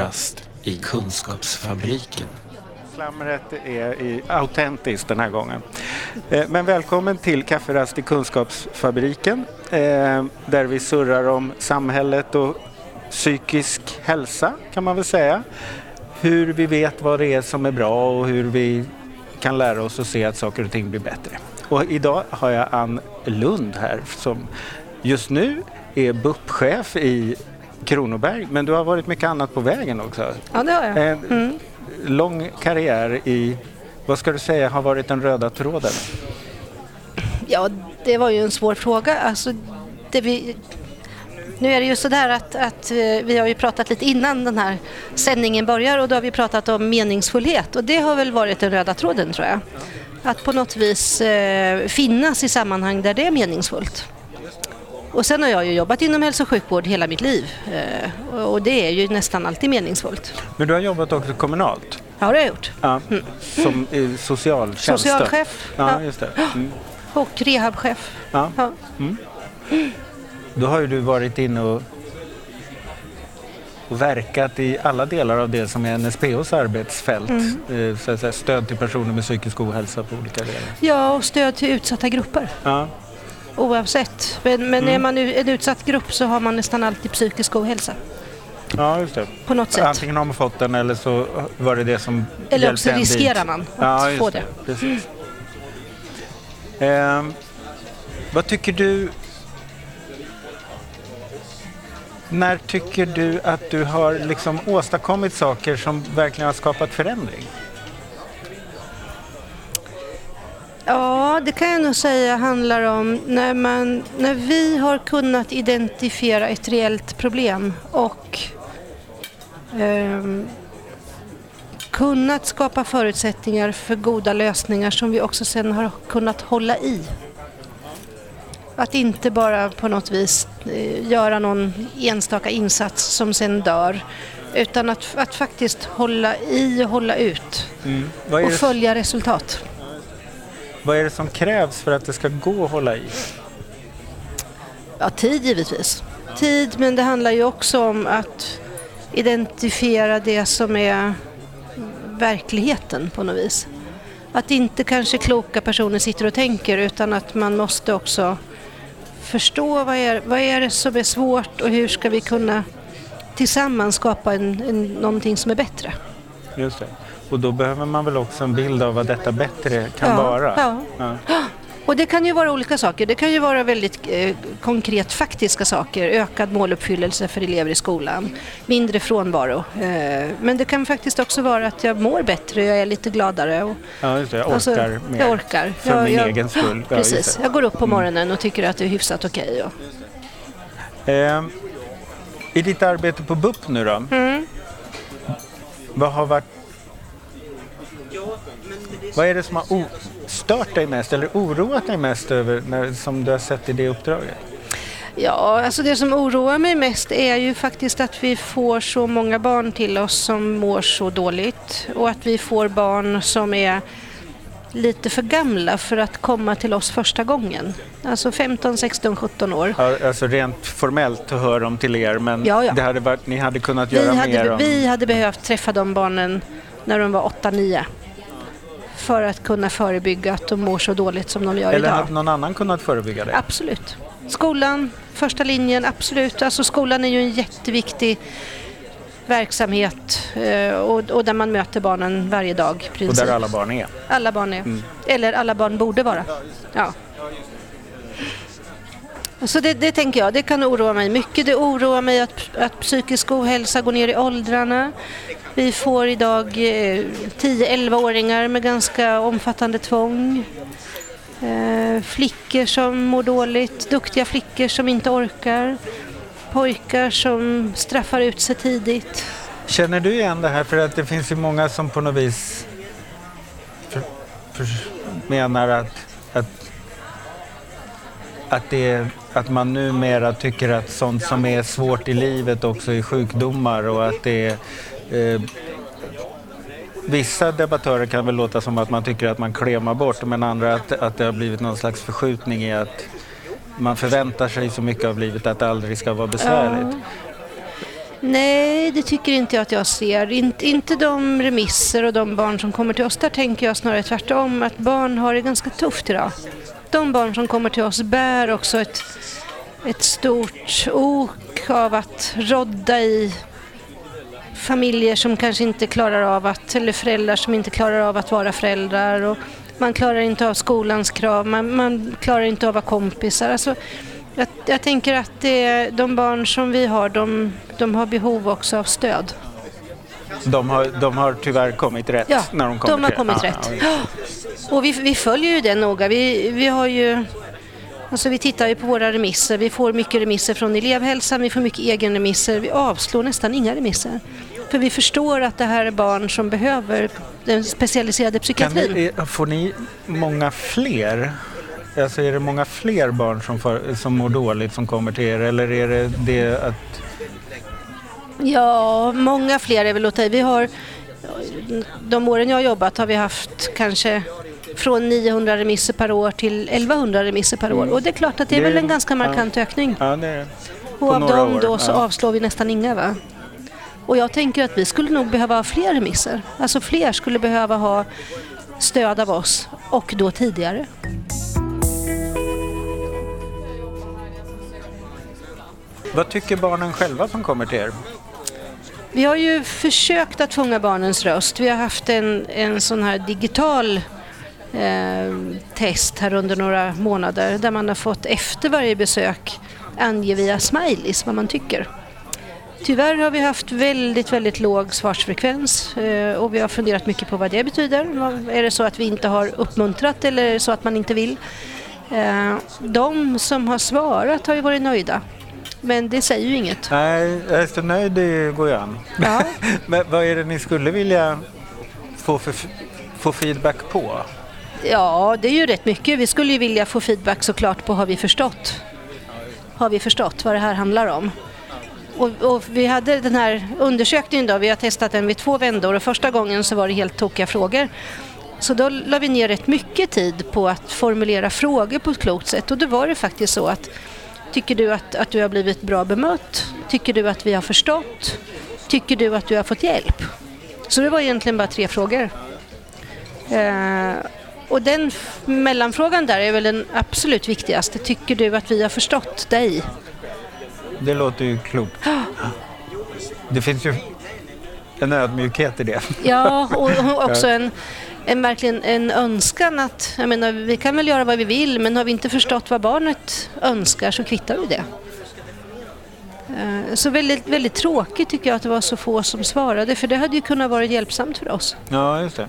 rast i Kunskapsfabriken. Slamret är i, autentiskt den här gången. Eh, men välkommen till Kafferast i Kunskapsfabriken eh, där vi surrar om samhället och psykisk hälsa kan man väl säga. Hur vi vet vad det är som är bra och hur vi kan lära oss att se att saker och ting blir bättre. Och idag har jag Ann Lund här som just nu är BUP-chef i Kronoberg men du har varit mycket annat på vägen också. Ja, det har jag. En Mm. lång karriär i, vad ska du säga har varit den röda tråden? Ja, det var ju en svår fråga. Alltså, det vi... Nu är det ju sådär att, att eh, vi har ju pratat lite innan den här sändningen börjar och då har vi pratat om meningsfullhet och det har väl varit den röda tråden tror jag. Att på något vis eh, finnas i sammanhang där det är meningsfullt. Och sen har jag ju jobbat inom hälso och sjukvård hela mitt liv eh, och det är ju nästan alltid meningsfullt. Men du har jobbat också kommunalt? Ja, det har jag gjort. Ja, som i socialtjänst? då? Socialchef Ja, ja. just det. Mm. och rehabchef. Ja. Ja. Då har ju du varit inne och, och verkat i alla delar av det som är NSPHs arbetsfält. Mm. Eh, Så att säga, stöd till personer med psykisk ohälsa på olika delar. ja, och stöd till utsatta grupper. Ja, Oavsett. Men, men Mm. är man en utsatt grupp så har man nästan alltid psykisk ohälsa. ja just det. På något sätt. Antingen har man fått den eller så var det det som Eller också riskerar man att Ja, få det. det. Precis. Ehm, vad tycker du... När tycker du att du har liksom åstadkommit saker som verkligen har skapat förändring? Ja, det kan jag nog säga handlar om när, man, när vi har kunnat identifiera ett reellt problem och ehm, kunnat skapa förutsättningar för goda lösningar som vi också sen har kunnat hålla i. Att inte bara på något vis eh, göra någon enstaka insats som sen dör utan att, att faktiskt hålla i och hålla ut är och följa resultat. Vad är det som krävs för att det ska gå att hålla i? Ja, tid givetvis. Tid, men det handlar ju också om att identifiera det som är verkligheten på något vis. Att inte kanske kloka personer sitter och tänker utan att man måste också förstå vad är, vad är det som är svårt och hur ska vi kunna tillsammans skapa en, en, någonting som är bättre. Just det. Och då behöver man väl också en bild av vad detta bättre kan Ja, vara? ja. Ja. Och det kan ju vara olika saker. Det kan ju vara väldigt eh, konkret faktiska saker. Ökad måluppfyllelse för elever i skolan. Mindre frånvaro. Eh, men det kan faktiskt också vara att jag mår bättre, jag är lite gladare. Och, Ja, just det. Jag orkar alltså, mer. Jag orkar. För jag, min jag, egen skull. Precis. Jag går upp på morgonen och tycker att det är hyfsat okej. och- Ehm, I ditt arbete på BUP nu då? Mm. Vad har varit... Vad är det som har stört dig mest eller oroat dig mest över när, som du har sett i det uppdraget? Ja, alltså det som oroar mig mest är ju faktiskt att vi får så många barn till oss som mår så dåligt och att vi får barn som är lite för gamla för att komma till oss första gången. Alltså 15, 16, 17 år. Ja, Alltså rent formellt hör de till er men Ja, ja. Det hade varit, ni hade kunnat Vi göra mer hade, om... vi hade behövt träffa de barnen när de var 8-9 för att kunna förebygga att de mår så dåligt som de gör Eller idag. hade någon annan kunnat förebygga det? Absolut. Skolan, första linjen, absolut. Alltså skolan är ju en jätteviktig verksamhet eh, och, och där man möter barnen varje dag. i Och Princip. där alla barn är? alla barn är. Mm. Eller alla barn borde vara. Ja. Så det, det tänker jag, det kan oroa mig mycket. Det oroar mig att, att psykisk ohälsa går ner i åldrarna. Vi får idag eh, 10-11-åringar med ganska omfattande tvång. Eh, flickor som mår dåligt, duktiga flickor som inte orkar. Pojkar som straffar ut sig tidigt. Känner du igen det här? För att det finns ju många som på något vis för, för, menar att, att, att, det, att man numera tycker att sånt som är svårt i livet också är sjukdomar och att det är eh, Vissa debattörer kan väl låta som att man tycker att man klemar bort men andra att, att det har blivit någon slags förskjutning i att man förväntar sig så mycket av livet att det aldrig ska vara besvärligt. Nej, det tycker inte jag att jag ser. Inte, inte de remisser och de barn som kommer till oss. Där tänker jag snarare tvärtom, att barn har det ganska tufft idag. De barn som kommer till oss bär också ett, ett stort ok av att rodda i familjer som kanske inte klarar av att, eller föräldrar som inte klarar av att vara föräldrar. Och man klarar inte av skolans krav, man, man klarar inte av att vara kompisar. Alltså, jag, jag tänker att det, de barn som vi har, de, de har behov också av stöd. De har, de har tyvärr kommit rätt Ja, när de kommer de har kommit Ja, rätt. ja, Och vi, vi följer ju det noga. Vi, vi har ju... Alltså vi tittar ju på våra remisser. Vi får mycket remisser från elevhälsan, vi får mycket egenremisser. Vi avslår nästan inga remisser. För vi förstår att det här är barn som behöver den specialiserade psykiatrin. ni, är- får ni många fler? Alltså är det många fler barn som, får, som mår dåligt som kommer till er eller är det det att Ja, många fler är väl att ta. Vi har, de åren jag har jobbat har vi haft kanske från 900 remisser per år till 1100 remisser per år. Och det är klart att det är Det väl en ganska markant ökning. Ja, det är det. Och av dem då så ja. avslår vi nästan inga va? Och jag tänker att vi skulle nog behöva ha fler remisser. Alltså fler skulle behöva ha stöd av oss och då tidigare. Vad tycker barnen själva som kommer till er? Vi har ju försökt att fånga barnens röst. Vi har haft en, en sån här digital eh, test här under några månader där man har fått efter varje besök ange via smileys vad man tycker. Tyvärr har vi haft väldigt, väldigt låg svarsfrekvens eh, och vi har funderat mycket på vad det betyder. Är det så att vi inte har uppmuntrat eller är det så att man inte vill? Eh, De som har svarat har ju varit nöjda. Men det säger ju inget. Nej, jag är så nöjd det går ju an. Ja. Men vad är det ni skulle vilja få, för, få feedback på? Ja, det är ju rätt mycket. Vi skulle ju vilja få feedback såklart på har vi förstått? Har vi förstått vad det här handlar om? Och, och vi hade den här undersökningen då, vi har testat den vid två vändor och första gången så var det helt tokiga frågor. Så då la vi ner rätt mycket tid på att formulera frågor på ett klokt sätt och då var det faktiskt så att Tycker du att, att du har blivit bra bemött? Tycker du att vi har förstått? Tycker du att du har fått hjälp? Så det var egentligen bara tre frågor. Eh, och den mellanfrågan där är väl den absolut viktigaste. Tycker du att vi har förstått dig? Det låter ju klokt. Det finns ju en ödmjukhet i det. Ja, och, också en, en, verkligen en önskan att, jag menar, vi kan väl göra vad vi vill men har vi inte förstått vad barnet önskar så kvittar vi det. Eh, Så väldigt, väldigt tråkigt tycker jag att det var så få som svarade för det hade ju kunnat vara hjälpsamt för oss. Ja, just det.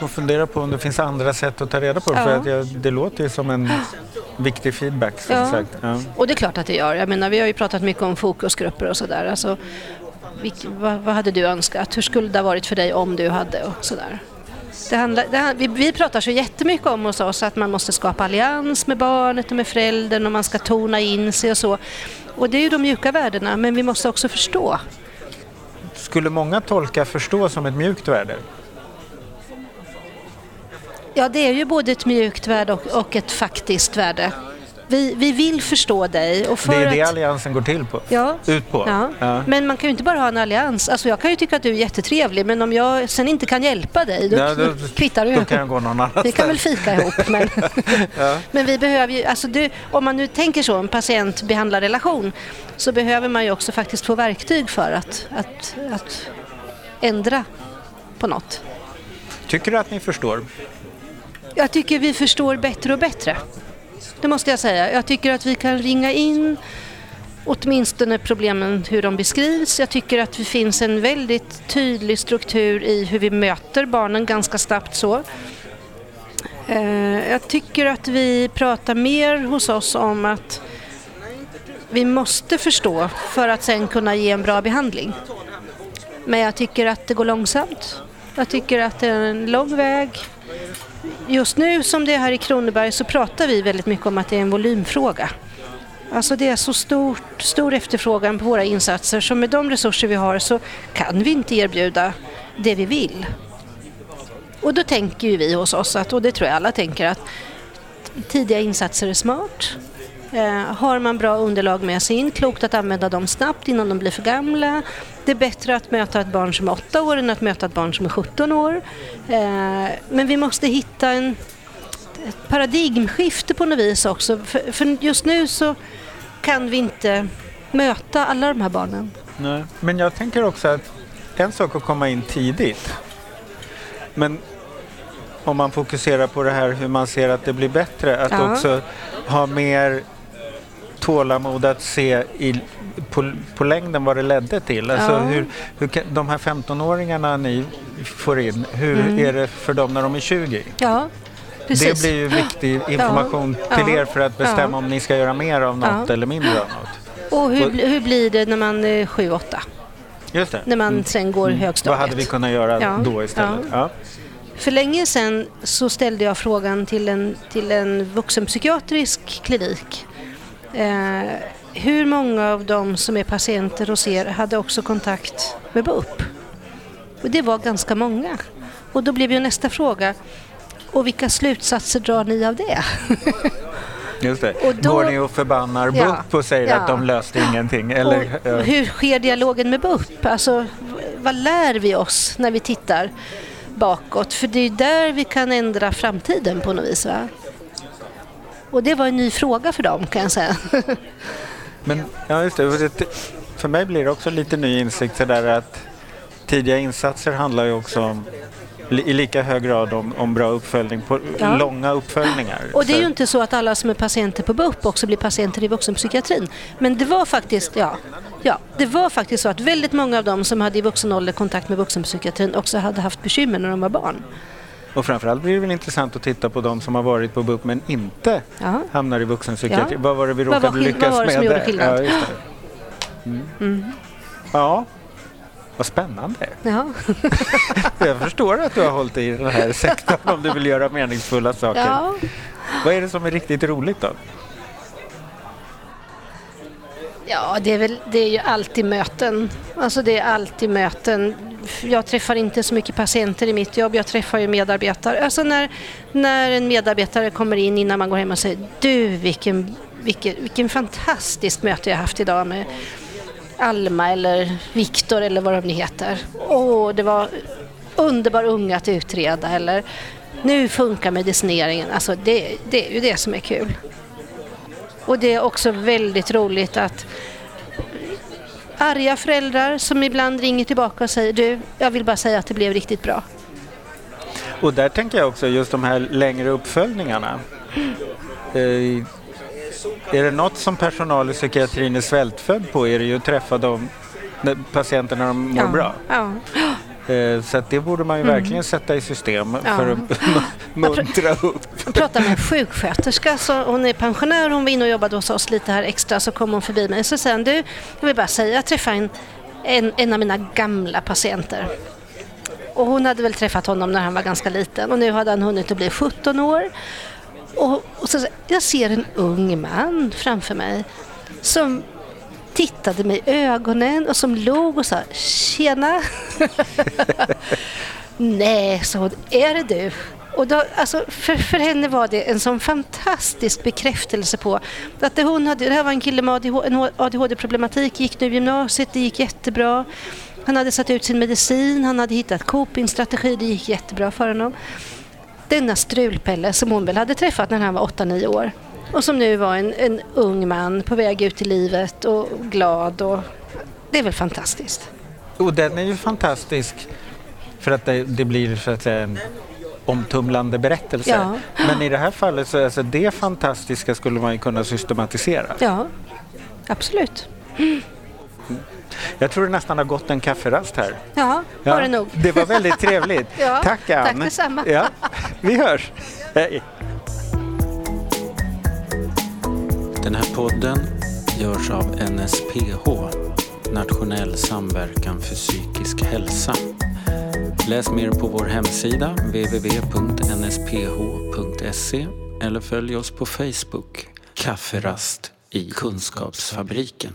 Och fundera på om det finns andra sätt att ta reda på det. Ja. För att jag, det låter ju som en viktig feedback. Som Ja. sagt. Ja. Och det är klart att det gör. Jag menar, vi har ju pratat mycket om fokusgrupper och sådär. Alltså, vad, vad hade du önskat? Hur skulle det ha varit för dig om du hade? Och sådär. Det handlar, det, vi, vi pratar så jättemycket om hos oss att man måste skapa allians med barnet och med föräldern och man ska tona in sig och så. Och det är ju de mjuka värdena, men vi måste också förstå. Skulle många tolka förstå som ett mjukt värde? Ja, det är ju både ett mjukt värde och, och ett faktiskt värde. Vi, vi vill förstå dig. Och för det är det att, Alliansen går till på. Ja. Ut på. Ja. Ja. Men man kan ju inte bara ha en allians. Alltså jag kan ju tycka att du är jättetrevlig men om jag sen inte kan hjälpa dig då, Ja, då- kvittar det Då ju. kan jag gå någon annanstans. Vi kan väl fika ihop men, men vi behöver ju, alltså du, om man nu tänker så, en patient-behandlarrelation så behöver man ju också faktiskt få verktyg för att, att, att ändra på något. Tycker du att ni förstår? Jag tycker vi förstår bättre och bättre. Det måste jag säga. Jag tycker att vi kan ringa in åtminstone problemen hur de beskrivs. Jag tycker att det finns en väldigt tydlig struktur i hur vi möter barnen ganska snabbt så. Eh, jag tycker att vi pratar mer hos oss om att vi måste förstå för att sen kunna ge en bra behandling. Men jag tycker att det går långsamt. Jag tycker att det är en lång väg. Just nu som det är här i Kronoberg så pratar vi väldigt mycket om att det är en volymfråga. Alltså det är så stort, stor efterfrågan på våra insatser så med de resurser vi har så kan vi inte erbjuda det vi vill. Och då tänker ju vi hos oss, att, och det tror jag alla tänker, att tidiga insatser är smart. Eh, har man bra underlag med sig in, klokt att använda dem snabbt innan de blir för gamla. Det är bättre att möta ett barn som är 8 år än att möta ett barn som är 17 år. Eh, men vi måste hitta en, ett paradigmskifte på något vis också. För, för just nu så kan vi inte möta alla de här barnen. Nej. Men jag tänker också att en sak att komma in tidigt. Men om man fokuserar på det här hur man ser att det blir bättre, att Ja. också ha mer tålamod att se i, på, på längden vad det ledde till. Alltså Ja. hur, hur, de här 15-åringarna ni får in, hur Mm. är det för dem när de är 20? Ja, precis. Det blir ju viktig information Ja. till er för att bestämma om ni ska göra mer av något eller mindre av något. Och hur, hur blir det när man är 7-8? Just det. När man Mm. sen går Vad högstadiet? hade vi kunnat göra då istället? För länge sedan så ställde jag frågan till en, till en vuxenpsykiatrisk klinik. Eh, hur många av dem som är patienter hos er hade också kontakt med BUP? Och det var ganska många. Och då blev ju nästa fråga, och vilka slutsatser drar ni av det? Just det. Och då- Går ni och förbannar Ja. BUP och säger Ja. att de löste ingenting? Eller, och hur sker dialogen med BUP? Alltså, vad lär vi oss när vi tittar bakåt? För det är där vi kan ändra framtiden på något vis. Va? Och det var en ny fråga för dem kan jag säga. men, ja, just det. För mig blir det också lite ny insikt så där att tidiga insatser handlar ju också om i lika hög grad om, om bra uppföljning, på Ja. långa uppföljningar. Och det är ju inte så att alla som är patienter på BUP också blir patienter i vuxenpsykiatrin. Men det var faktiskt, ja, ja, det var faktiskt så att väldigt många av dem som hade i vuxen ålder kontakt med vuxenpsykiatrin också hade haft bekymmer när de var barn. Och framförallt blir det väl intressant att titta på de som har varit på BUP men inte Ja. hamnar i vuxenpsykiatri. Ja. Vad var det vi Vad råkade skill- lyckas vad var det med som gjorde skillnad? Ja, det. Mm. ja, vad spännande. Ja. Jag förstår att du har hållit i den här sektorn om du vill göra meningsfulla saker. Ja. Vad är det som är riktigt roligt då? Ja, det är, väl, det är ju alltid möten. Alltså det är alltid möten. Jag träffar inte så mycket patienter i mitt jobb, jag träffar ju medarbetare. Alltså när, när en medarbetare kommer in innan man går hem och säger du vilken, vilken, vilken fantastiskt möte jag haft idag med Alma eller Viktor eller vad de nu heter. Åh, det var underbar unge att utreda eller nu funkar medicineringen. Alltså det, det är ju det som är kul. Och det är också väldigt roligt att arga föräldrar som ibland ringer tillbaka och säger du, jag vill bara säga att det blev riktigt bra. Och där tänker jag också just de här längre uppföljningarna. Eh, är det något som personal i psykiatrin är svältfödd på är det ju att träffa de patienterna när de mår bra. Ja. Eh, så det borde man ju verkligen sätta i system Ja. för att muntra upp. Jag pratade med en sjuksköterska, så hon är pensionär, hon var inne och jobbade hos oss lite här extra, så kom hon förbi mig. Så sa du, jag vill bara säga, jag träffade en, en, en av mina gamla patienter. Och hon hade väl träffat honom när han var ganska liten och nu hade han hunnit att bli 17 år. Och, och så, jag ser en ung man framför mig som tittade mig i ögonen och som log och sa ”Tjena!” Nej, så hon, är det du? Och då, alltså, för, för henne var det en sån fantastisk bekräftelse på att det hon hade, det här var en kille med ADHD-problematik, gick nu gymnasiet, det gick jättebra. Han hade satt ut sin medicin, han hade hittat copingstrategi, det gick jättebra för honom. Denna strulpelle som hon väl hade träffat när han var 8-9 år och som nu var en, en ung man på väg ut i livet och glad. Och, det är väl fantastiskt. Och den är ju fantastisk för att det, det blir så att säga en omtumlande berättelse. Ja. Men i det här fallet så är alltså det fantastiska skulle man ju kunna systematisera. Ja, absolut. Jag tror det nästan har gått en kafferast här. Ja, var det nog. Det var väldigt trevligt. Ja, tack Ann. tack detsamma. Ja, vi hörs. Hej. Den här podden görs av NSPH, Nationell samverkan för psykisk hälsa. Läs mer på vår hemsida www.nsph.se eller följ oss på Facebook, Kafferast i Kunskapsfabriken.